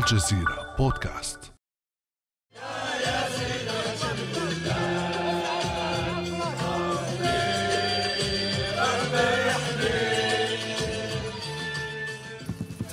الجزيرة بودكاست.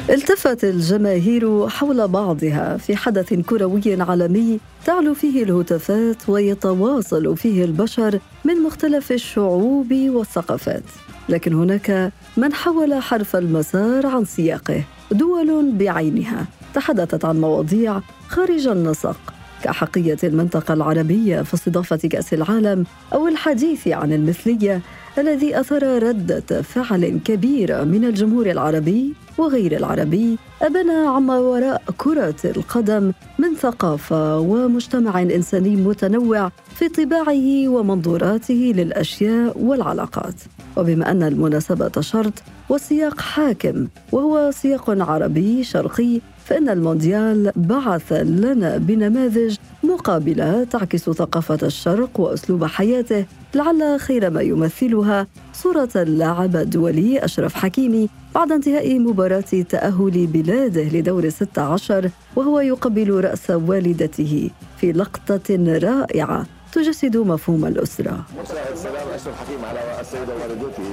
التفت الجماهير حول بعضها في حدث كروي عالمي تعلو فيه الهتافات ويتواصل فيه البشر من مختلف الشعوب والثقافات. لكن هناك من حول حرف المسار عن سياقه دول بعينها. تحدثت عن مواضيع خارج النسق كأحقية المنطقة العربية في استضافة كأس العالم أو الحديث عن المثلية الذي أثار ردة فعل كبيرة من الجمهور العربي وغير العربي أبنى عما وراء كرة القدم من ثقافة ومجتمع إنساني متنوع في طباعه ومنظوراته للأشياء والعلاقات. وبما أن المناسبة شرط والسياق حاكم وهو سياق عربي شرقي فإن المونديال بعث لنا بنماذج مقابلة تعكس ثقافة الشرق وأسلوب حياته لعل خير ما يمثلها صورة اللاعب الدولي أشرف حكيمي بعد انتهاء مباراة تأهل بلاده لدور الستة عشر وهو يقبل رأس والدته في لقطة رائعة تجسد مفهوم الأسرة. السلام أشرف حكيم على السيدة والدته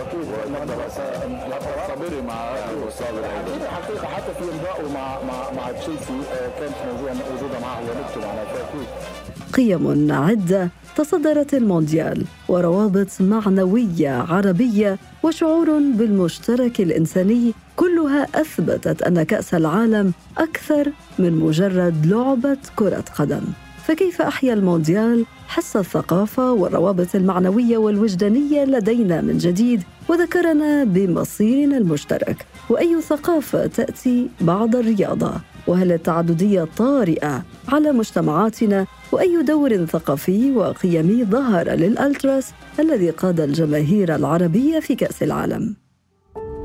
وكيف؟ مع أكيد حقيقة حتى في إمضائه مع مع مع تشيلسي آه، كانت موجودة معه ونكتب على فأكيد قيم عدة تصدرت المونديال وروابط معنوية عربية وشعور بالمشترك الإنساني كلها أثبتت أن كأس العالم أكثر من مجرد لعبة كرة قدم. فكيف أحيا المونديال؟ حس الثقافة والروابط المعنوية والوجدانية لدينا من جديد وذكرنا بمصيرنا المشترك. وأي ثقافة تأتي بعد الرياضة وهل التعددية طارئة على مجتمعاتنا؟ وأي دور ثقافي وقيمي ظهر للألتراس الذي قاد الجماهير العربية في كأس العالم؟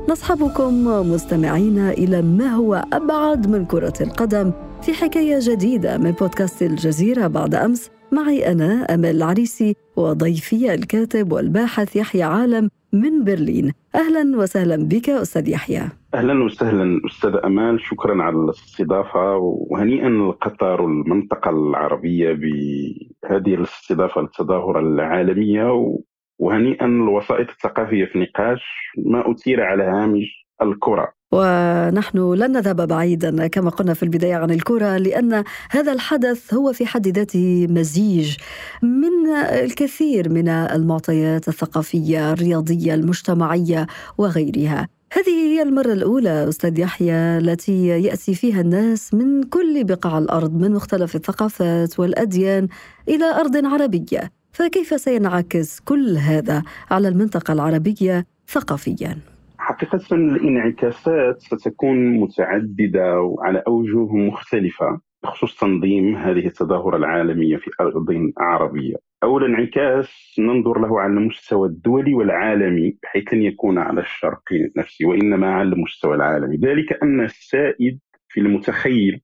نصحبكم مستمعين إلى ما هو أبعد من كرة القدم في حكاية جديدة من بودكاست الجزيرة بعد أمس. معي أنا أمل العريسي وضيفي الكاتب والباحث يحيى عالم من برلين. أهلا وسهلا بك أستاذ يحيى. أهلا وسهلا أستاذ أمال. شكرا على الاستضافة. وهنيئا قطر المنطقة العربية بهذه الاستضافة للتظاهرة العالمية. وهنيئا الوسائط الثقافية في نقاش. ما أثير على هامش الكرة. ونحن لن نذهب بعيدا كما قلنا في البداية عن الكرة لأن هذا الحدث هو في حد ذاته مزيج من الكثير من المعطيات الثقافية الرياضية المجتمعية وغيرها هذه هي المرة الأولى أستاذ يحيى التي يأتي فيها الناس من كل بقاع الأرض من مختلف الثقافات والأديان إلى أرض عربية فكيف سينعكس كل هذا على المنطقة العربية ثقافياً؟ حقيقة الانعكاسات ستكون متعددة وعلى أوجه مختلفة بخصوص تنظيم هذه التظاهرة العالمية في أرض عربية. أول انعكاس ننظر له على المستوى الدولي والعالمي بحيث لن يكون على الشرق نفسه وإنما على المستوى العالمي. ذلك أن السائد في المتخيل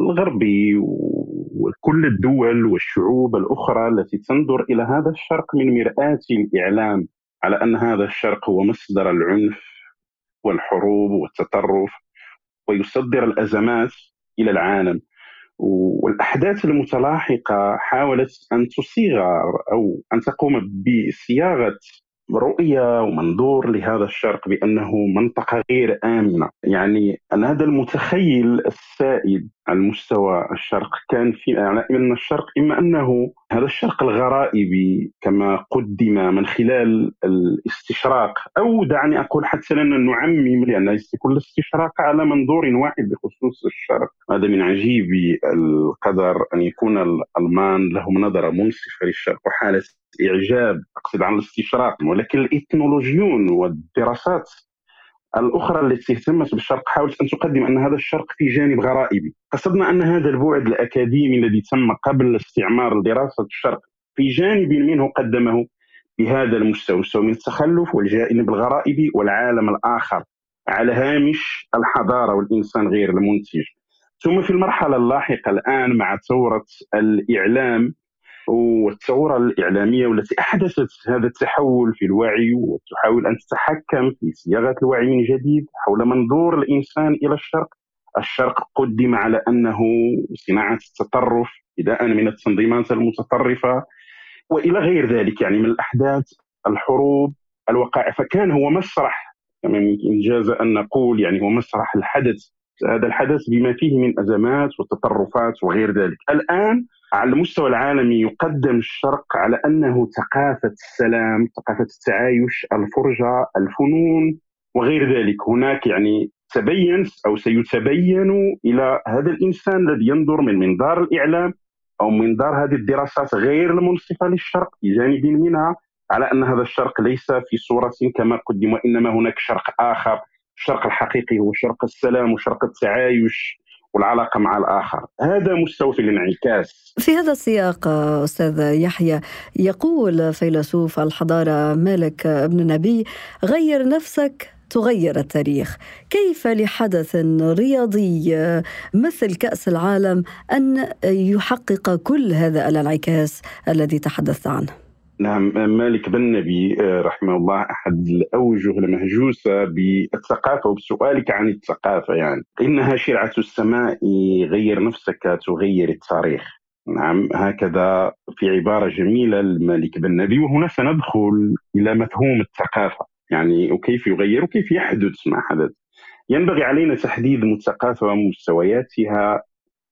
الغربي وكل الدول والشعوب الأخرى التي تنظر إلى هذا الشرق من مرآة الإعلام على أن هذا الشرق هو مصدر العنف والحروب والتطرف ويصدر الأزمات إلى العالم. والأحداث المتلاحقة حاولت أن تصيغ أو أن تقوم بصياغة رؤية ومنظور لهذا الشرق بأنه منطقة غير آمنة. يعني هذا المتخيل السائد على مستوى الشرق كان في يعني من الشرق إما أنه هذا الشرق الغرائبي كما قدم من خلال الاستشراق أو دعني أقول حتى لنا نعمم لأن يكون الاستشراق على منظور واحد بخصوص الشرق. هذا من عجيب القدر أن يكون الألمان لهم نظرة منصفة للشرق وحالة إعجاب أقصد عن الاستشراق ولكن الإثنولوجيون والدراسات الأخرى التي اهتمت بالشرق حاولت أن تقدم أن هذا الشرق في جانب غرائبي. قصدنا أن هذا البعد الأكاديمي الذي تم قبل استعمار دراسة الشرق في جانب منه قدمه بهذا المستوى مستوى من التخلف والجانب الغرائبي والعالم الآخر على هامش الحضارة والإنسان غير المنتج. ثم في المرحلة اللاحقة الآن مع ثورة الإعلام والثورة الإعلامية والتي أحدثت هذا التحول في الوعي وتحاول أن تتحكم في صياغة الوعي من جديد حول منظور الإنسان إلى الشرق. الشرق قدم على أنه صناعة التطرف بداء من التنظيمات المتطرفة وإلى غير ذلك يعني من الأحداث الحروب الوقائع. فكان هو مسرح كما إنجاز أن نقول يعني هو مسرح الحدث هذا الحدث بما فيه من أزمات وتطرفات وغير ذلك. الآن على المستوى العالمي يقدم الشرق على أنه ثقافة السلام ثقافة التعايش الفرجة الفنون وغير ذلك. هناك يعني تبين أو سيتبين إلى هذا الإنسان الذي ينظر من منظار الإعلام أو منظار هذه الدراسات غير المنصفة للشرق بجانب منها على أن هذا الشرق ليس في صورة كما قدم وإنما هناك شرق آخر الشرق الحقيقي هو شرق السلام وشرق التعايش والعلاقة مع الآخر. هذا مستوى في الانعكاس. في هذا السياق أستاذ يحيى يقول فيلسوف الحضارة مالك ابن نبي غير نفسك تغير التاريخ. كيف لحدث رياضي مثل كأس العالم أن يحقق كل هذا الانعكاس الذي تحدثت عنه؟ نعم مالك بن نبي رحمه الله أحد الأوجه المهجوسه بالثقافة وبسؤالك عن الثقافة يعني. إنها شرعة السماء غير نفسك تغير التاريخ. نعم هكذا في عبارة جميلة لمالك بن نبي وهنا سندخل إلى مفهوم الثقافة. يعني وكيف يغير وكيف يحدث ما حدث ينبغي علينا تحديد الثقافه ومستوياتها.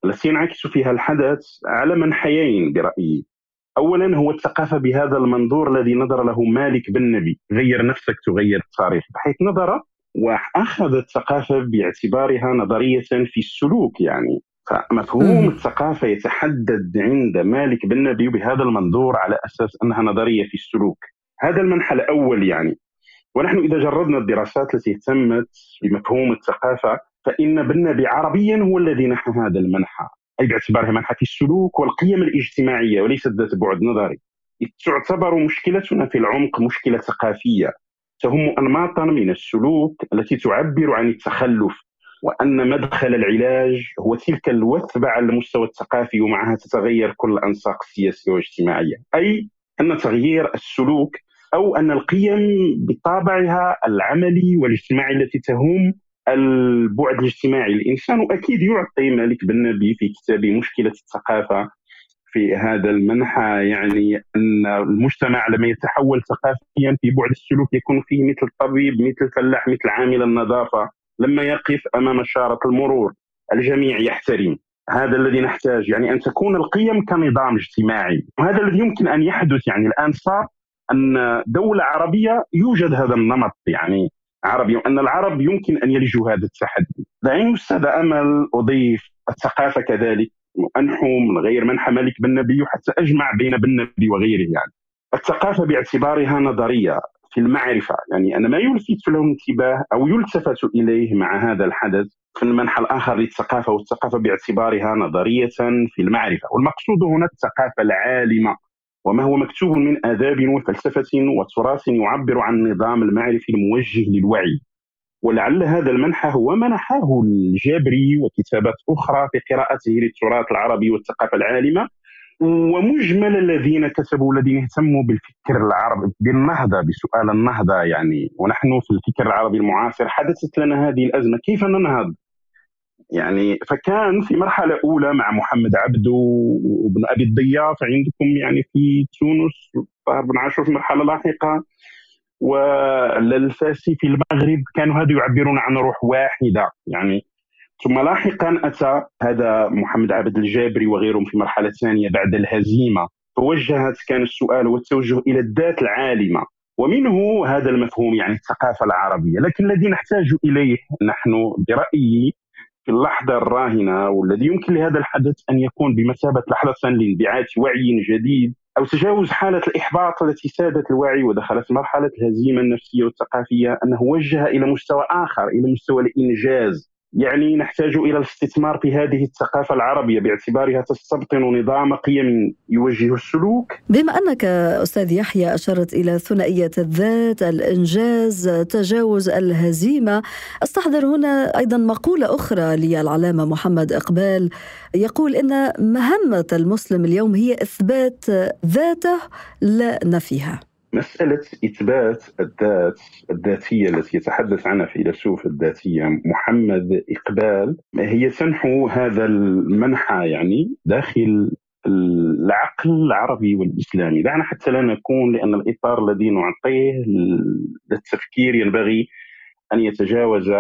التي ينعكس فيها الحدث على منحيين برأيي. اولا هو الثقافة بهذا المنظور الذي نظر له مالك بن نبي. غير نفسك تغير التاريخ. بحيث نظر واخذ الثقافة باعتبارها نظرية في السلوك يعني. فمفهوم. الثقافة يتحدد عند مالك بن نبي بهذا المنظور على أساس أنها نظرية في السلوك. هذا المنحى الأول يعني. ونحن إذا جردنا الدراسات التي اهتمت بمفهوم الثقافة فإن بن نبي عربيا هو الذي نحى هذا المنحى أي باعتبارها منحة السلوك والقيم الاجتماعية وليست ذات بعد نظري. تعتبر مشكلتنا في العمق مشكلة ثقافية. تهم أنماطا من السلوك التي تعبر عن التخلف وأن مدخل العلاج هو تلك الوثبة على المستوى الثقافي ومعها تتغير كل الأنساق السياسية والاجتماعية أي أن تغيير السلوك أو أن القيم بطابعها العملي والاجتماعي التي تهم البعد الاجتماعي. الإنسان أكيد يعطي مالك بن نبي في كتابه مشكلة الثقافة في هذا المنحى يعني أن المجتمع لما يتحول ثقافيا في بعد السلوك يكون فيه مثل الطبيب مثل الفلاح مثل عامل النظافة. لما يقف أمام اشاره المرور الجميع يحترم. هذا الذي نحتاج. يعني أن تكون القيم كنظام اجتماعي. وهذا الذي يمكن أن يحدث يعني الآن صار أن دولة عربية يوجد هذا النمط. يعني عربي وان العرب يمكن أن يلجوا هذا التحدي. دعيني أستاذ أمل أضيف الثقافة كذلك وانحو من غير منحى مالك بن نبي وحتى أجمع بين بن نبي وغيره يعني. الثقافة باعتبارها نظرية في المعرفة يعني أن ما يلفت له الانتباه أو يلتفت إليه مع هذا الحدث في المنحى الآخر للثقافة والثقافة باعتبارها نظرية في المعرفة والمقصود هنا الثقافة العالمة وما هو مكتوب من آداب وفلسفة وتراث يعبر عن النظام المعرفي الموجه للوعي. ولعل هذا المنحى هو منحه الجابري وكتابات أخرى في قراءته للتراث العربي والثقافة العالمة. ومجمل الذين كتبوا الذين اهتموا بالفكر العربي بالنهضة بسؤال النهضة يعني. ونحن في الفكر العربي المعاصر حدثت لنا هذه الأزمة. كيف ننهض؟ يعني فكان في مرحلة أولى مع محمد عبده وابن أبي الضياف عندكم يعني في تونس بن عاشور في مرحلة لاحقة. والفاسي في المغرب كانوا هذا يعبرون عن روح واحدة. يعني ثم لاحقا أتى هذا محمد عبد الجابري وغيرهم في مرحلة ثانية بعد الهزيمة. فوجهت كان السؤال والتوجه إلى الذات العالمة. ومنه هذا المفهوم يعني الثقافة العربية. لكن الذي نحتاج إليه نحن برأيي في اللحظة الراهنة والذي يمكن لهذا الحدث أن يكون بمثابة لحظة لانبعاث وعي جديد أو تجاوز حالة الإحباط التي سادت الوعي ودخلت مرحلة الهزيمة النفسية والثقافية أنه وجه إلى مستوى آخر إلى مستوى الإنجاز. يعني نحتاج إلى الاستثمار في هذه الثقافة العربية باعتبارها تستبطن نظام قيم يوجه السلوك. بما أنك أستاذ يحيى أشرت إلى ثنائية الذات، الإنجاز، تجاوز الهزيمة، أستحضر هنا أيضا مقولة أخرى للعلامة محمد إقبال يقول إن مهمة المسلم اليوم هي إثبات ذاته لا نفيها. مسألة إثبات الذات الذاتية التي يتحدث عنها فيلسوف الذاتية محمد إقبال هي تنحو هذا المنحى يعني داخل العقل العربي والإسلامي. دعنا حتى لا نكون لأن الإطار الذي نعطيه للتفكير ينبغي أن يتجاوز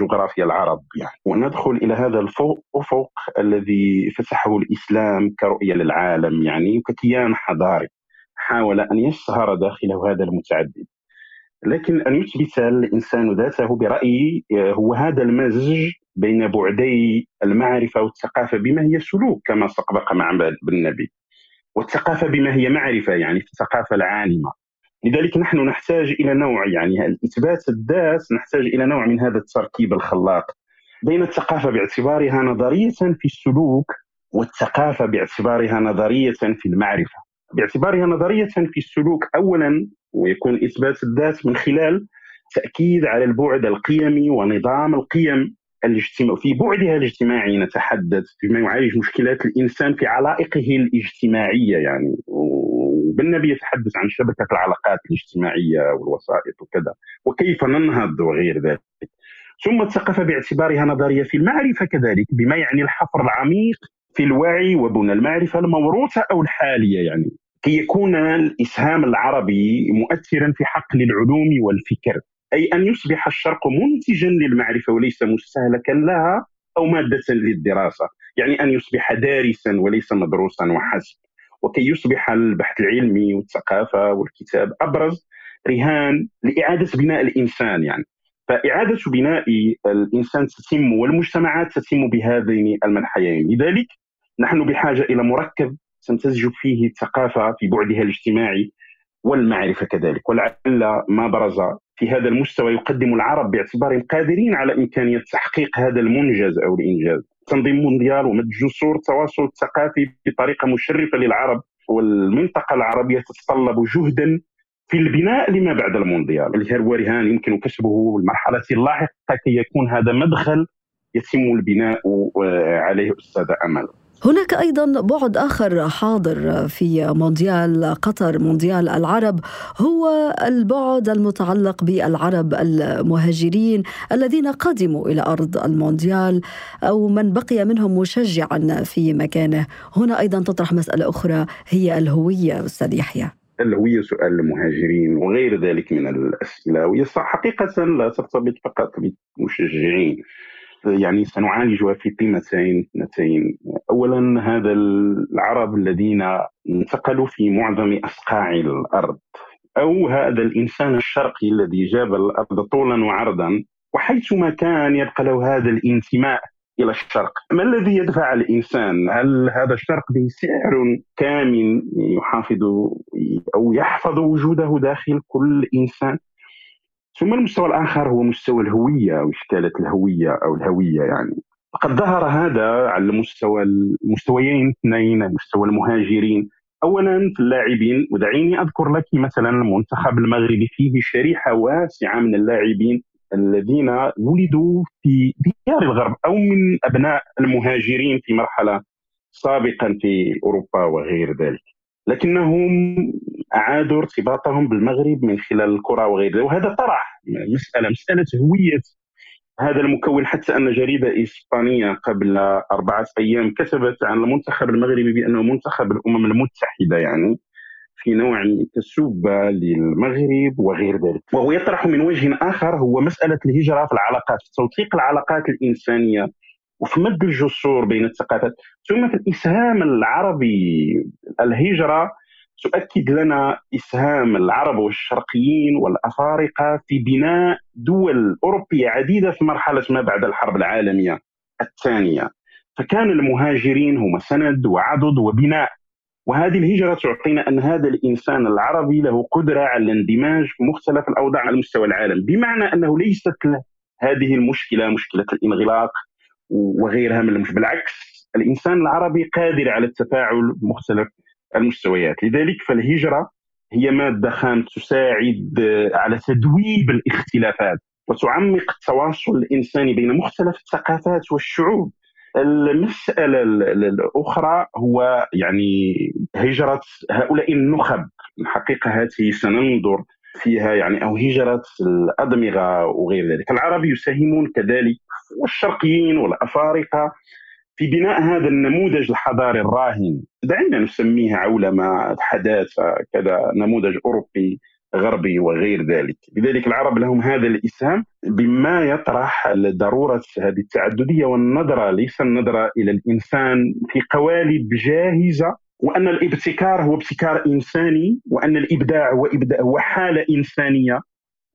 جغرافيا العرب يعني. وندخل إلى هذا الأفق الذي فتحه الإسلام كرؤية للعالم يعني وككيان حضاري. حاول أن يسهر داخله هذا المتعدد. لكن أن يثبت الإنسان ذاته برأيي هو هذا المزج بين بعدي المعرفة والثقافة بما هي سلوك كما سبق مع بالنبي. والثقافة بما هي معرفة يعني في الثقافة العالمة. لذلك نحن نحتاج إلى نوع يعني الإثبات الذات نحتاج إلى نوع من هذا التركيب الخلاق. بين الثقافة باعتبارها نظرية في السلوك والثقافة باعتبارها نظرية في المعرفة. باعتبارها نظرية في السلوك أولا ويكون إثبات الذات من خلال تأكيد على البعد القيمي ونظام القيم الاجتماع في بعدها الاجتماعي نتحدث فيما يعالج مشكلات الإنسان في علائقه الاجتماعية يعني. وبالنبي يتحدث عن شبكة العلاقات الاجتماعية والوسائط وكذا وكيف ننهض وغير ذلك. ثم الثقافه باعتبارها نظرية في المعرفة كذلك بما يعني الحفر العميق في الوعي وبنى المعرفة الموروثة أو الحالية يعني كي يكون الإسهام العربي مؤثرا في حقل العلوم والفكر. أي أن يصبح الشرق منتجا للمعرفة وليس مستهلكا لها أو مادة للدراسة، يعني أن يصبح دارسا وليس مدروسا وحسب، وكي يصبح البحث العلمي والثقافة والكتاب أبرز رهان لإعادة بناء الإنسان يعني. فإعادة بناء الإنسان تتم والمجتمعات تتم بهذين المنحيين، لذلك نحن بحاجة إلى مركب تمتزج فيه الثقافة في بعدها الاجتماعي والمعرفة كذلك. ولعل ما برز في هذا المستوى يقدم العرب باعتبارهم قادرين على إمكانية تحقيق هذا المنجز أو الإنجاز. تنظيم مونديال ومد جسور التواصل الثقافي بطريقة مشرفة للعرب والمنطقة العربية تتطلب جهدا في البناء لما بعد المونديال. هو رهان يمكن كسبه المرحلة اللاحقة كي يكون هذا مدخل يتم البناء عليه أستاذ أمل. هناك أيضا بعد آخر حاضر في مونديال قطر مونديال العرب هو البعد المتعلق بالعرب المهاجرين الذين قدموا إلى أرض المونديال أو من بقي منهم مشجعا في مكانه. هنا أيضا تطرح مسألة أخرى هي الهوية أستاذ يحيى. الهوية سؤال المهاجرين وغير ذلك من الأسئلة وهي حقيقة لا ترتبط فقط بالمشجعين. يعني سنعالجها في قيمتين اثنتين اولا هذا العرب الذين انتقلوا في معظم اصقاع الأرض. أو هذا الإنسان الشرقي الذي جاب الأرض طولا وعرضا وحيثما كان يبقى له هذا الانتماء إلى الشرق. ما الذي يدفع الإنسان؟ هل هذا الشرق به سعر كامن يحافظ أو يحفظ وجوده داخل كل إنسان؟ ثم المستوى الآخر هو مستوى الهوية أو اشكالات الهوية أو الهوية يعني. قد ظهر هذا على مستوى المستويين اثنين مستوى المهاجرين. اولا في اللاعبين ودعيني أذكر لك مثلا المنتخب المغربي فيه شريحة واسعة من اللاعبين الذين ولدوا في ديار الغرب أو من أبناء المهاجرين في مرحلة سابقا في أوروبا وغير ذلك. لكنهم أعادوا ارتباطهم بالمغرب من خلال الكرة وغير ذلك. وهذا طرح مسألة مسألة هوية هذا المكون حتى أن جريدة إسبانية قبل أربعة أيام كتبت عن المنتخب المغربي بأنه منتخب الأمم المتحدة يعني في نوع من للمغرب وغير ذلك. وهو يطرح من وجه آخر هو مسألة الهجرة في العلاقات توثيق العلاقات الإنسانية وفي مد الجسور بين الثقافات. ثم في الاسهام العربي الهجرة تؤكد لنا إسهام العرب والشرقيين والأفارقة في بناء دول أوروبية عديدة في مرحلة ما بعد الحرب العالمية الثانية. فكان المهاجرين هم سند وعضد وبناء. وهذه الهجرة تعطينا أن هذا الإنسان العربي له قدرة على الاندماج في مختلف الأوضاع على مستوى العالم. بمعنى أنه ليست له هذه المشكلة مشكلة الانغلاق وغيرها من المش بالعكس الإنسان العربي قادر على التفاعل بمختلف المستويات. لذلك فالهجرة هي مادة خام تساعد على تدويب الاختلافات وتعمق التواصل الإنساني بين مختلف الثقافات والشعوب. المسألة الأخرى هو يعني هجرة هؤلاء النخب. الحقيقة هذه سننظر فيها يعني أو هجرة الأدمغة وغير ذلك. العرب يساهمون كذلك والشرقيين والأفارقة في بناء هذا النموذج الحضاري الراهن. دعينا نسميه عولمة حداثة كذا نموذج أوروبي غربي وغير ذلك. لذلك العرب لهم هذا الإسهام بما يطرح ضرورة هذه التعددية والنظرة ليس النظرة إلى الإنسان في قوالب جاهزة وأن الابتكار هو ابتكار إنساني وأن الإبداع هو إبداع هو حالة إنسانية.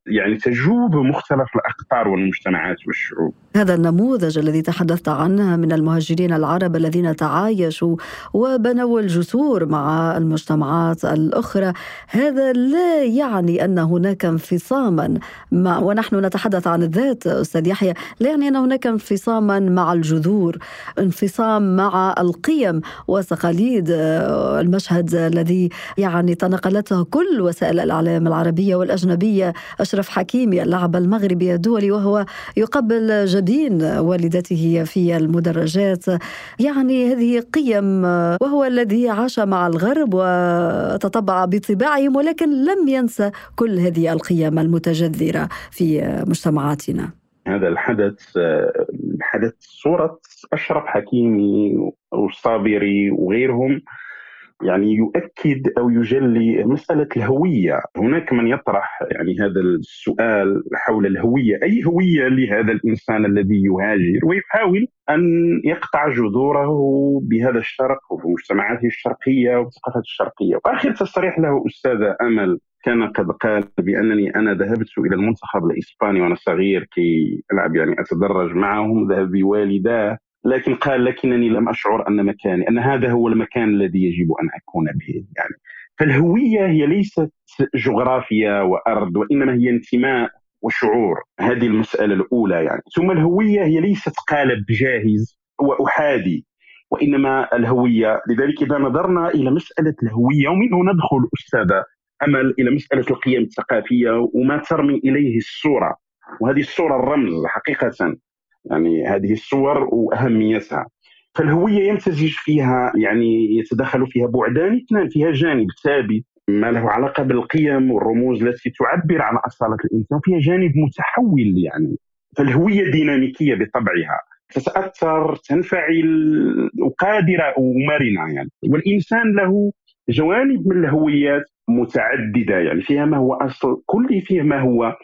يعني تجوب مختلف الأقطار والمجتمعات والشعوب. هذا النموذج الذي تحدثت عنه من المهاجرين العرب الذين تعايشوا وبنوا الجسور مع المجتمعات الأخرى، هذا لا يعني أن هناك انفصاما مع ونحن نتحدث عن الذات أستاذ يحيى، لا يعني أن هناك انفصاما مع الجذور، انفصام مع القيم وتقاليد المشهد الذي يعني تناقلته كل وسائل الإعلام العربية والأجنبية. أشرف حكيمي اللاعب المغربي الدولي وهو يقبل جبين والدته في المدرجات. يعني هذه قيم وهو الذي عاش مع الغرب وتطبع بطباعهم ولكن لم ينسى كل هذه القيم المتجذرة في مجتمعاتنا. هذا الحدث حدث صورة أشرف حكيمي والصابري وغيرهم يعني يؤكد أو يجلي مسألة الهوية، هناك من يطرح يعني هذا السؤال حول الهوية، أي هوية لهذا الإنسان الذي يهاجر؟ ويحاول أن يقطع جذوره بهذا الشرق وبمجتمعاته الشرقية وبثقافته الشرقية، وآخر تصريح له أستاذة أمل. كان قد قال بأنني أنا ذهبت إلى المنتخب الإسباني وأنا صغير كي ألعب يعني أتدرج معهم ذهب بوالداه. لكن قال لكنني لم أشعر أن مكاني أن هذا هو المكان الذي يجب أن أكون به يعني. فالهوية هي ليست جغرافيا وأرض وإنما هي انتماء وشعور. هذه المسألة الأولى يعني. ثم الهوية هي ليست قالب جاهز وأحادي وإنما الهوية. لذلك إذا نظرنا إلى مسألة الهوية ومن هنا ندخل أستاذة أمل إلى مسألة القيم الثقافية وما ترمي إليه الصورة. وهذه الصورة الرمز حقيقة. يعني هذه الصور وأهميتها. فالهوية يمتزج فيها يعني يتدخل فيها بعدان اثنان فيها جانب ثابت ما له علاقة بالقيم والرموز التي تعبر عن أصالة الإنسان فيها جانب متحول يعني. فالهوية ديناميكية بطبعها تتأثر تنفعل وقادرة ومرنة يعني. والإنسان له جوانب من الهويات متعددة يعني فيها ما هو أصل كل فيه ما هو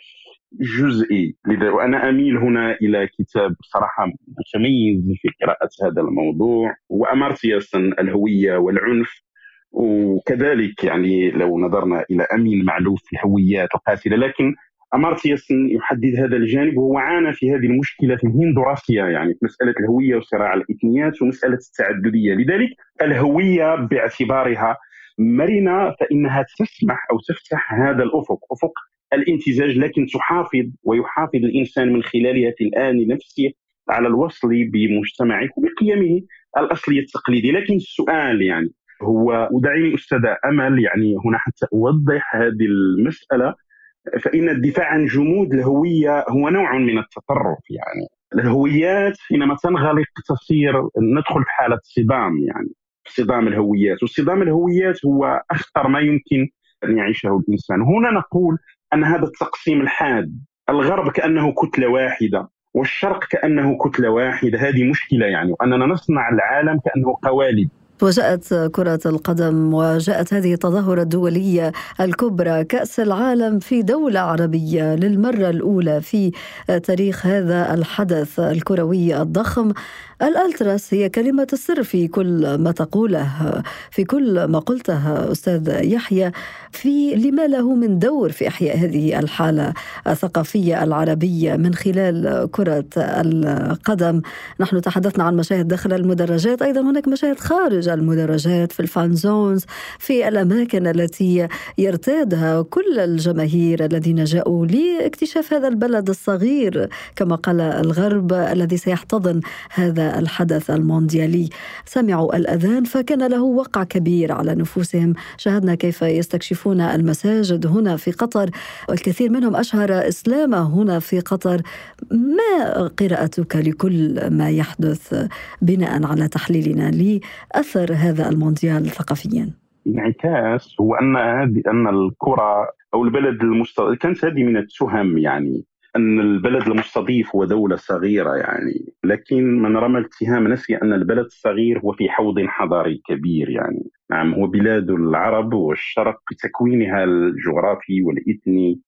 جزئي. لذا وأنا أميل هنا إلى كتاب صراحة متميز في قراءة هذا الموضوع وامارتياس الهوية والعنف وكذلك يعني لو نظرنا إلى أمين معلوف في الهويات القاتلة. لكن امارتياس يحدد هذا الجانب وهو عانى في هذه المشكلة في الهندوراسيا يعني في مسألة الهوية وصراع الاثنيات ومسألة التعددية. لذلك الهوية باعتبارها مرنة فإنها تسمح أو تفتح هذا الأفق. أفق الامتزاج لكن تحافظ ويحافظ الإنسان من خلالها في الآن نفسه على الوصل بمجتمعه وبقيمه الاصليه التقليديه لكن السؤال يعني هو ودعيني استاذه أمل يعني هنا حتى أوضح هذه المسألة فإن الدفاع عن جمود الهوية هو نوع من التطرف يعني. الهويات حينما تنغلق تصير ندخل في حالة صدام يعني صدام الهويات. وصدام الهويات هو أخطر ما يمكن أن يعيشه الإنسان. هنا نقول أن هذا التقسيم الحاد الغرب كأنه كتلة واحدة والشرق كأنه كتلة واحدة هذه مشكلة يعني وأننا نصنع العالم كأنه قوالب. وجاءت كرة القدم وجاءت هذه التظاهرة الدولية الكبرى كأس العالم في دولة عربية للمرة الأولى في تاريخ هذا الحدث الكروي الضخم. الألتراس هي كلمة السر في كل ما تقوله في كل ما قلته أستاذ يحيى. في لما له من دور في إحياء هذه الحالة الثقافية العربية من خلال كرة القدم. نحن تحدثنا عن مشاهد داخل المدرجات أيضا هناك مشاهد خارج المدرجات في الفان زونز في الأماكن التي يرتادها كل الجماهير الذين جاءوا لاكتشاف هذا البلد الصغير كما قال الغرب الذي سيحتضن هذا الحدث المونديالي. سمعوا الأذان فكان له وقع كبير على نفوسهم. شاهدنا كيف يستكشفون المساجد هنا في قطر. والكثير منهم أشهر إسلام هنا في قطر. ما قراءتك لكل ما يحدث بناء على تحليلنا لأثر هذا المونديال ثقافيا؟ الانعكاس هو أن هذه أن الكرة أو البلد المستضيف كانت هذه من التهم يعني أن البلد المستضيف هو دولة صغيرة يعني. لكن من رمى الاتهام نسي أن البلد الصغير هو في حوض حضاري كبير يعني. نعم هو بلاد العرب والشرق بتكوينها الجغرافي والإثني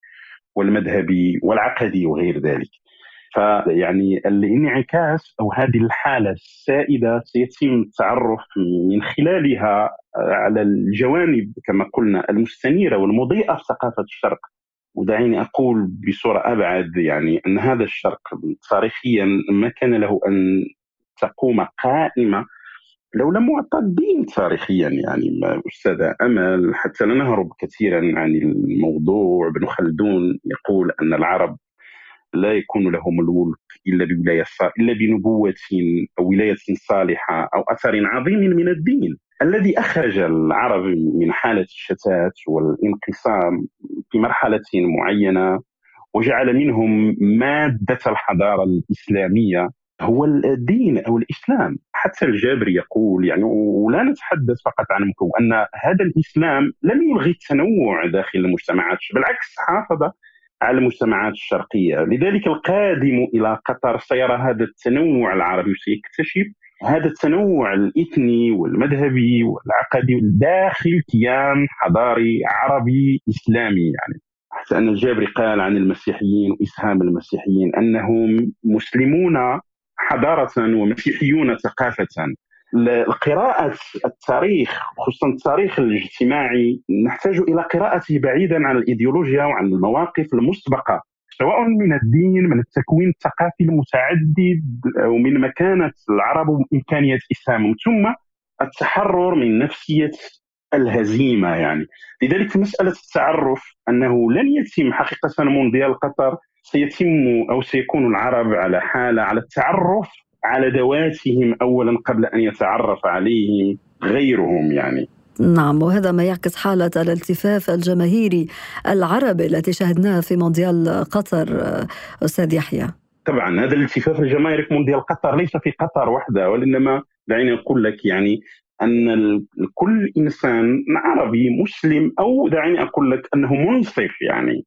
والمذهبي والعقدي وغير ذلك. فيعني الانعكاس أو هذه الحالة السائدة سيتم التعرف من خلالها على الجوانب كما قلنا المستنيرة والمضيئة في ثقافة الشرق. ودعيني أقول بصورة أبعد يعني أن هذا الشرق تاريخيا ما كان له أن تقوم قائمة لولا معطى الدين تاريخيا يعني أستاذة أمل حتى لا نهرب كثيرا عن الموضوع. ابن خلدون يقول أن العرب لا يكون لهم الملك إلا بولاية إلا بنبوة أو ولاية صالحة أو أثر عظيم من الدين. الذي أخرج العرب من حالة الشتات والانقسام في مرحلة معينة وجعل منهم مادة الحضارة الإسلامية هو الدين أو الإسلام. حتى الجابري يقول يعني ولا نتحدث فقط عن أن هذا الإسلام لم يلغي التنوع داخل المجتمعات بالعكس حافظ على المجتمعات الشرقية. لذلك القادم إلى قطر سيرى هذا التنوع العربي وسيكتشف هذا التنوع الإثني والمذهبي والعقدي داخل كيان حضاري عربي إسلامي. يعني حتى أن الجابري قال عن المسيحيين وإسهام المسيحيين أنهم مسلمون حضارة ومسيحيون ثقافة. قراءة التاريخ خصوصا التاريخ الاجتماعي نحتاج إلى قراءته بعيدا عن الإيديولوجيا وعن المواقف المسبقة سواء من الدين من التكوين الثقافي المتعدد أو من مكانة العرب وإمكانية إسلامهم ثم التحرر من نفسية الهزيمة يعني. لذلك مسألة التعرف أنه لن يتم حقيقة مونديال قطر سيتم أو سيكون العرب على حالة على التعرف على ذواتهم اولا قبل أن يتعرف عليهم غيرهم يعني. نعم وهذا ما يعكس حالة الالتفاف الجماهيري العربي التي شهدناها في مونديال قطر أستاذ يحيى. طبعا هذا الالتفاف الجماهيري في مونديال قطر ليس في قطر وحدها وإنما دعيني أقول لك يعني أن كل إنسان عربي مسلم أو دعيني أقول لك أنه منصف يعني.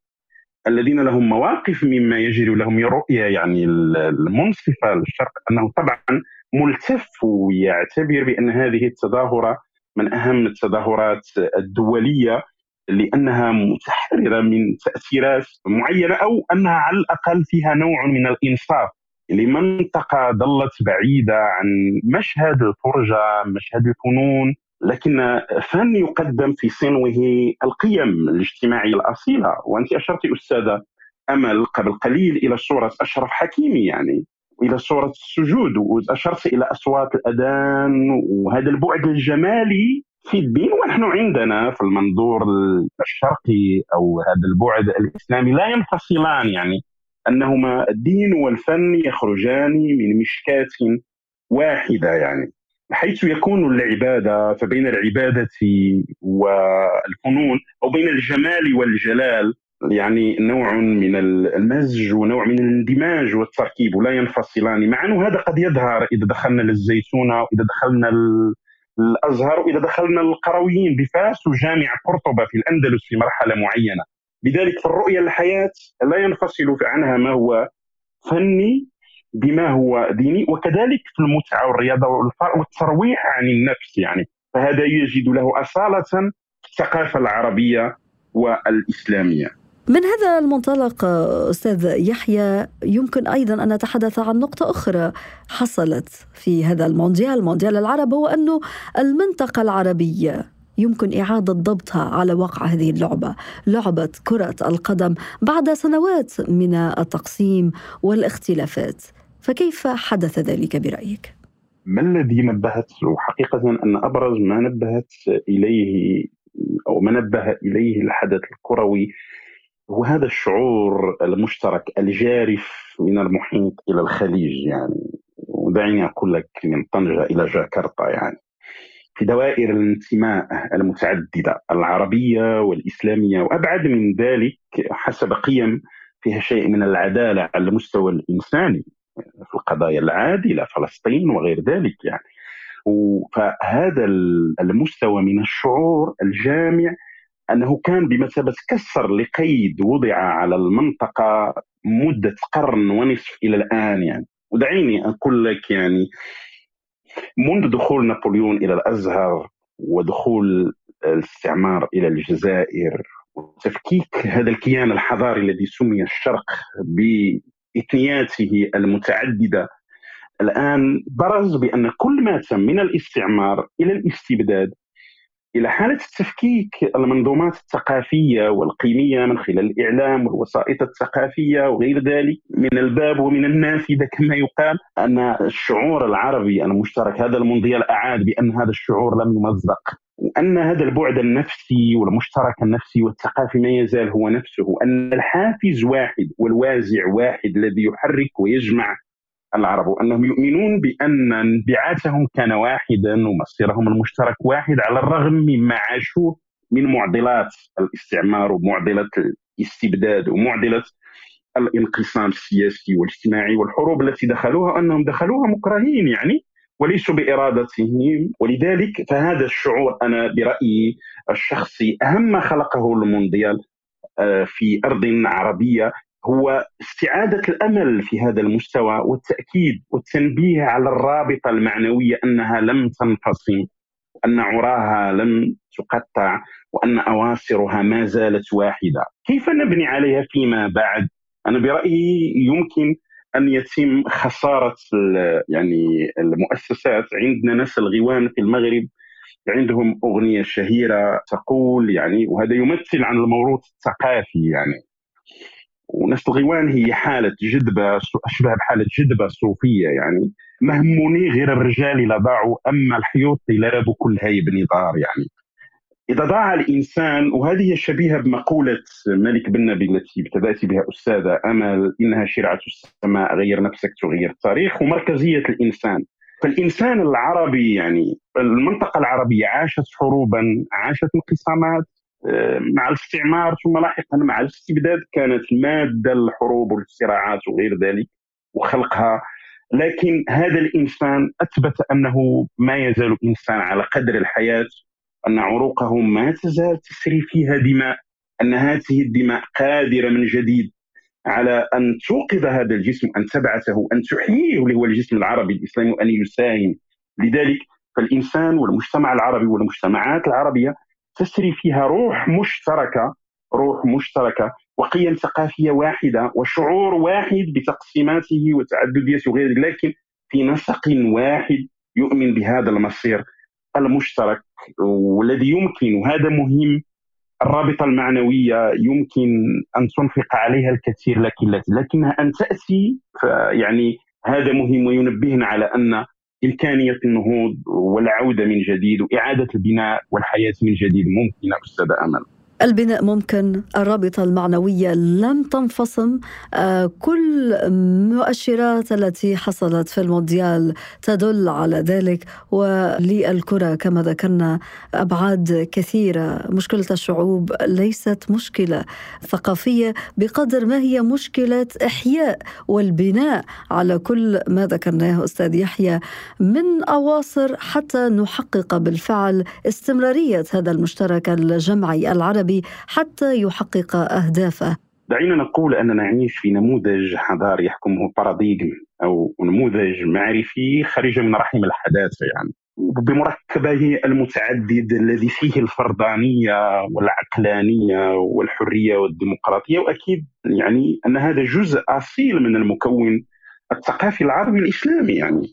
الذين لهم مواقف مما يجري لهم رؤية يعني المنصفة للشرق أنه طبعا ملتف ويعتبر بأن هذه التظاهرة من أهم التظاهرات الدولية لأنها متحررة من تأثيرات معينة أو أنها على الأقل فيها نوع من الإنصاف. لمنطقة ظلت بعيدة عن مشهد الفرجة، مشهد الفنون، لكن فن يقدم في صنوه القيم الاجتماعية الأصيلة. وأنت أشرت أستاذة أمل قبل قليل إلى صورة أشرف حكيمي يعني إلى صورة السجود واشرت إلى أصوات الأذان وهذا البعد الجمالي في الدين. ونحن عندنا في المنظور الشرقي أو هذا البعد الإسلامي لا ينفصلان يعني أنهما الدين والفن يخرجان من مشكاه واحدة يعني. حيث يكون العبادة فبين العبادة والفنون أو بين الجمال والجلال يعني نوع من المزج ونوع من الاندماج والتركيب ولا ينفصلان. مع أنه هذا قد يظهر إذا دخلنا للزيتونة وإذا دخلنا الأزهر وإذا دخلنا القرويين بفاس وجامع قرطبة في الأندلس في مرحلة معينة. لذلك في الرؤية الحياة لا ينفصل عنها ما هو فني بما هو ديني وكذلك في المتعة والرياضة والترويح عن النفس يعني فهذا يجد له أصالة في الثقافة العربية والإسلامية. من هذا المنطلق أستاذ يحيى يمكن أيضا أن نتحدث عن نقطة أخرى حصلت في هذا المونديال مونديال العرب هو انه المنطقة العربية يمكن إعادة ضبطها على وقع هذه اللعبة لعبة كرة القدم بعد سنوات من التقسيم والاختلافات فكيف حدث ذلك برأيك؟ ما الذي نبهت حقيقة أن أبرز ما نبهت إليه أو ما نبه إليه الحدث الكروي هو هذا الشعور المشترك الجارف من المحيط إلى الخليج يعني. ودعيني أقول لك من طنجة إلى جاكرتا يعني. في دوائر الانتماء المتعددة العربية والإسلامية وأبعد من ذلك حسب قيم فيها شيء من العدالة على المستوى الإنساني. في القضايا العادلة فلسطين وغير ذلك يعني. فهذا المستوى من الشعور الجامع أنه كان بمثابة كسر لقيد وضع على المنطقة مدة قرن ونصف إلى الآن يعني. ودعيني أقول لك يعني منذ دخول نابليون إلى الأزهر ودخول الاستعمار إلى الجزائر وتفكيك هذا الكيان الحضاري الذي سمي الشرق باثنياته المتعددة. الآن برز بأن كل ما تم من الاستعمار إلى الاستبداد إلى حالة تفكيك المنظومات الثقافية والقيمية من خلال الإعلام والوسائط الثقافية وغير ذلك من الباب ومن النافذة كما يقال أن الشعور العربي المشترك هذا المونديال أعاد بأن هذا الشعور لم يمزق. وأن هذا البعد النفسي والمشترك النفسي والثقافي ما يزال هو نفسه. ان الحافز واحد والوازع واحد الذي يحرك ويجمع العرب أنهم يؤمنون بأن انبعاثهم كان واحدا ومصيرهم المشترك واحد على الرغم مما عاشوه من معضلات الاستعمار ومعضله الاستبداد ومعضله الانقسام السياسي والاجتماعي والحروب التي دخلوها أنهم دخلوها مكرهين يعني وليسوا بإرادتهم. ولذلك فهذا الشعور أنا برأيي الشخصي أهم ما خلقه المونديال آه، في أرض عربية هو استعادة الأمل في هذا المستوى والتأكيد والتنبيه على الرابطة المعنوية أنها لم تنفصم أن عراها لم تقطع وأن اواصرها ما زالت واحدة. كيف نبني عليها فيما بعد؟ أنا برأيي يمكن أن يتم خسارة يعني المؤسسات. عندنا ناس الغوان في المغرب عندهم أغنية شهيرة تقول يعني وهذا يمثل عن الموروث الثقافي يعني. ونفس الغوان هي حالة جذبة أشبه بحالة جذبة صوفية يعني. مهموني غير الرجال إلى ضاعوا أما الحيوط لابوا كل هاي دار يعني. إذا ضاع الإنسان وهذه شبيهة بمقولة مالك بن نبي التي ابتدأت بها أستاذة أمل إنها شرعة السماء غير نفسك تغير التاريخ ومركزية الإنسان. فالإنسان العربي يعني المنطقة العربية عاشت حروبا عاشت انقسامات مع الاستعمار ثم لاحقا مع الاستبداد كانت ماده الحروب والصراعات وغير ذلك وخلقها. لكن هذا الإنسان أثبت أنه ما يزال إنسان على قدر الحياة أن عروقه ما تزال تسري فيها دماء أن هذه الدماء قادرة من جديد على أن توقظ هذا الجسم أن تبعثه أن تحييه اللي هو الجسم العربي الاسلامي وان يساهم. لذلك فالإنسان والمجتمع العربي والمجتمعات العربية تسري فيها روح مشتركة روح مشتركة وقيم ثقافية واحدة وشعور واحد بتقسيماته وتعدديته وغيره لكن في نسق واحد يؤمن بهذا المصير المشترك والذي يمكن وهذا مهم الرابطة المعنوية يمكن أن تنفق عليها الكثير لكن لكنها أن تأتي يعني هذا مهم وينبهنا على أن إمكانية النهوض والعودة من جديد وإعادة البناء والحياة من جديد ممكنة أستاذ أمل. البناء ممكن الرابطة المعنوية لم تنفصم آه، كل المؤشرات التي حصلت في المونديال تدل على ذلك. وللكرة كما ذكرنا أبعاد كثيرة. مشكلة الشعوب ليست مشكلة ثقافية بقدر ما هي مشكلة إحياء والبناء على كل ما ذكرناه أستاذ يحيى. من أواصر حتى نحقق بالفعل استمرارية هذا المشترك الجمعي العربي. الشعبي حتى يحقق أهدافه. دعينا نقول أننا نعيش في نموذج حضاري يحكمه باراديغم أو نموذج معرفي خارج من رحم الحداثة يعني. بمركبه المتعدد الذي فيه الفردانية والعقلانية والحرية والديمقراطية وأكيد يعني أن هذا جزء أصيل من المكون الثقافي العربي الإسلامي يعني.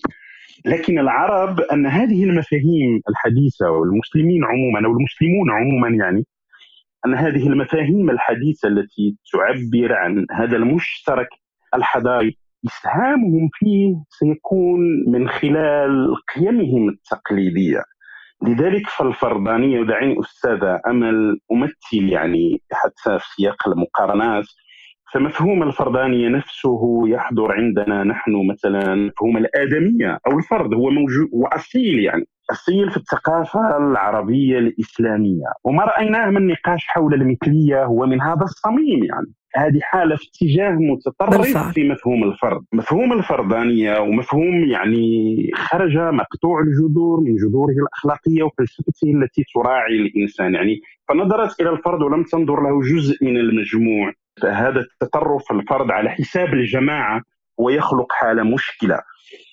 لكن العرب أن هذه المفاهيم الحديثة والمسلمين عموما أو المسلمون عموما يعني أن هذه المفاهيم الحديثة التي تعبر عن هذا المشترك الحضاري إسهامهم فيه سيكون من خلال قيمهم التقليدية. لذلك فالفردانية ودعيني أستاذة أمل أمثل يعني حتى في سياق المقارنات. فمفهوم الفردانية نفسه يحضر عندنا نحن مثلا مفهوم الآدمية أو الفرد هو موجود وأصيل يعني. السيل في الثقافة العربية الإسلامية. وما رأيناه من نقاش حول المثلية هو من هذا الصميم يعني. هذه حالة في اتجاه متطرف في مفهوم الفرد. مفهوم الفردانية ومفهوم يعني خرج مقطوع الجذور من جذوره الأخلاقية وفلسفته التي تراعي الإنسان يعني. فنظرت إلى الفرد ولم تنظر له جزء من المجموع. فهذا التطرف الفرد على حساب الجماعة ويخلق حالة مشكلة.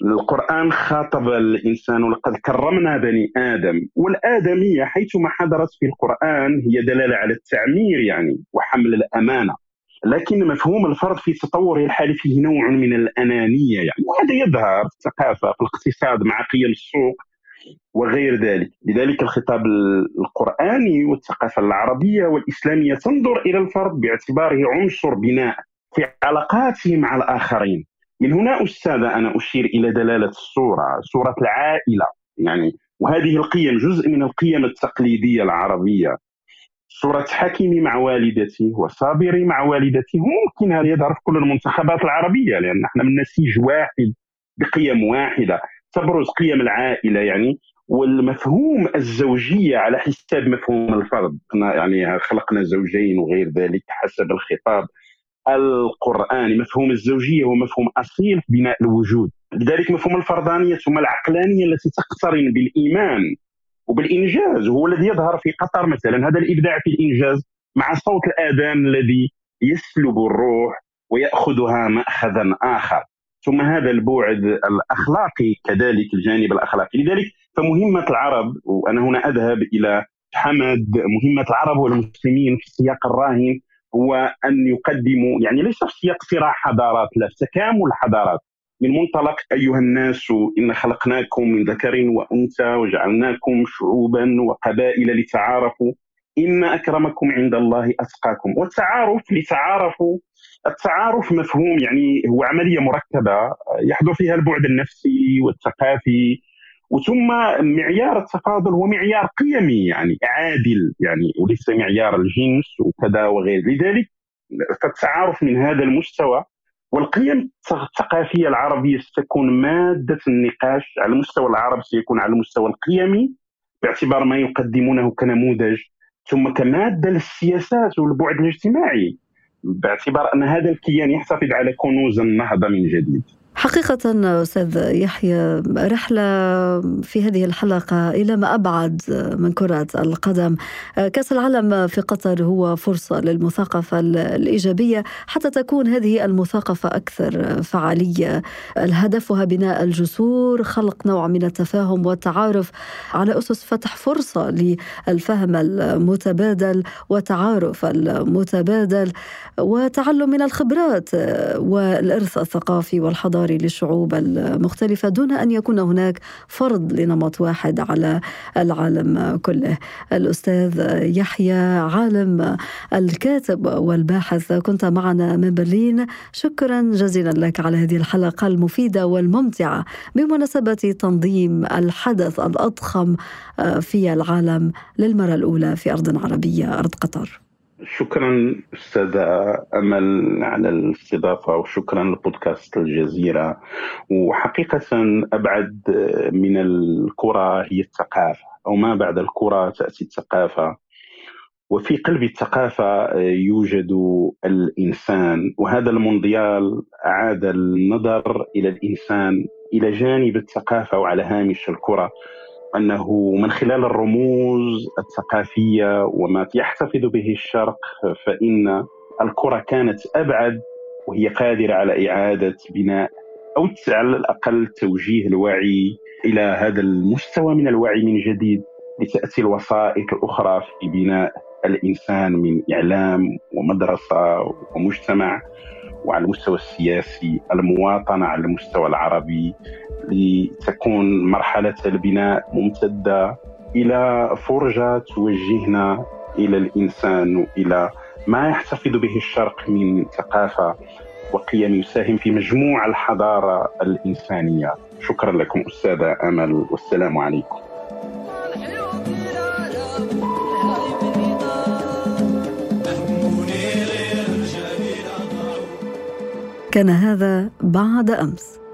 القرآن خاطب الإنسان ولقد كرمنا بني آدم والآدمية حيثما حضرت في القرآن هي دلالة على التعمير يعني وحمل الأمانة. لكن مفهوم الفرد في تطوره الحالي فيه نوع من الأنانية يعني وهذا يظهر في الثقافة في الاقتصاد مع قيم السوق وغير ذلك. لذلك الخطاب القرآني والثقافة العربية والإسلامية تنظر إلى الفرد باعتباره عنصر بناء في علاقاته مع الآخرين. من هنا أستاذ أنا أشير إلى دلالة الصورة صورة العائلة. يعني وهذه القيم جزء من القيم التقليدية العربية. صورة حكيمي مع والدته وصابري مع والدته ممكن هذا يظهر في كل المنتخبات العربية لأن إحنا من نسيج واحد بقيم واحدة. تبرز قيم العائلة يعني والمفهوم الزوجية على حساب مفهوم الفرد. يعني خلقنا زوجين وغير ذلك حسب الخطاب. القرآني مفهوم الزوجية هو مفهوم أصيل في بناء الوجود. لذلك مفهوم الفردانية ثم العقلانية التي تقترن بالإيمان وبالإنجاز هو الذي يظهر في قطر مثلا. هذا الإبداع في الإنجاز مع صوت الآذان الذي يسلب الروح ويأخذها مأخذا آخر. ثم هذا البعد الأخلاقي كذلك الجانب الأخلاقي. لذلك فمهمة العرب وأنا هنا أذهب إلى حمد مهمة العرب والمسلمين في السياق الراهن هو أن يقدموا يعني ليس في صراع حضارات لا تكامل حضارات. من منطلق أيها الناس إن خلقناكم من ذكر وأنثى وجعلناكم شعوبا وقبائل لتعارفوا. إن أكرمكم عند الله أتقاكم. والتعارف لتعارفوا التعارف مفهوم يعني هو عملية مركبة يحضر فيها البعد النفسي والثقافي. وثم معيار التفاضل هو معيار قيمي يعني عادل يعني وليس معيار الجنس وكذا وغير. لذلك فالتعارف من هذا المستوى والقيم الثقافية العربية ستكون مادة النقاش على المستوى العربي سيكون على المستوى القيمي باعتبار ما يقدمونه كنموذج ثم كمادة للسياسات والبعد الاجتماعي باعتبار أن هذا الكيان يحتفظ على كنوز النهضة من جديد. حقيقة أستاذ يحيى رحلة في هذه الحلقة إلى ما أبعد من كرة القدم. كأس العالم في قطر هو فرصة للمثاقفة الإيجابية حتى تكون هذه المثاقفة أكثر فعالية. هدفها بناء الجسور خلق نوع من التفاهم والتعارف على أسس فتح فرصة للفهم المتبادل وتعارف المتبادل وتعلم من الخبرات والإرث الثقافي والحضاري. للشعوب المختلفة دون أن يكون هناك فرض لنمط واحد على العالم كله. الأستاذ يحيى عالم الكاتب والباحث كنت معنا من برلين. شكرا جزيلا لك على هذه الحلقة المفيدة والممتعة بمناسبة تنظيم الحدث الأضخم في العالم للمرة الأولى في أرض عربية أرض قطر. شكرا أستاذة أمل على الاستضافة وشكرا لبودكاست الجزيرة. وحقيقة أبعد من الكرة هي الثقافة أو ما بعد الكرة تأتي الثقافة. وفي قلب الثقافة يوجد الإنسان وهذا المونديال عاد النظر إلى الإنسان إلى جانب الثقافة وعلى هامش الكرة. أنه من خلال الرموز الثقافية وما يحتفظ به الشرق فإن الكرة كانت أبعد وهي قادرة على إعادة بناء أو على الأقل توجيه الوعي إلى هذا المستوى من الوعي من جديد لتأتي الوسائط الأخرى في بناء الإنسان من إعلام ومدرسة ومجتمع. وعلى المستوى السياسي المواطنة على المستوى العربي لتكون مرحلة البناء ممتدة إلى فرجة توجهنا إلى الإنسان وإلى ما يحتفظ به الشرق من ثقافة وقيم يساهم في مجموع الحضارة الإنسانية. شكرا لكم أستاذة أمل والسلام عليكم. كان هذا بعد أمس.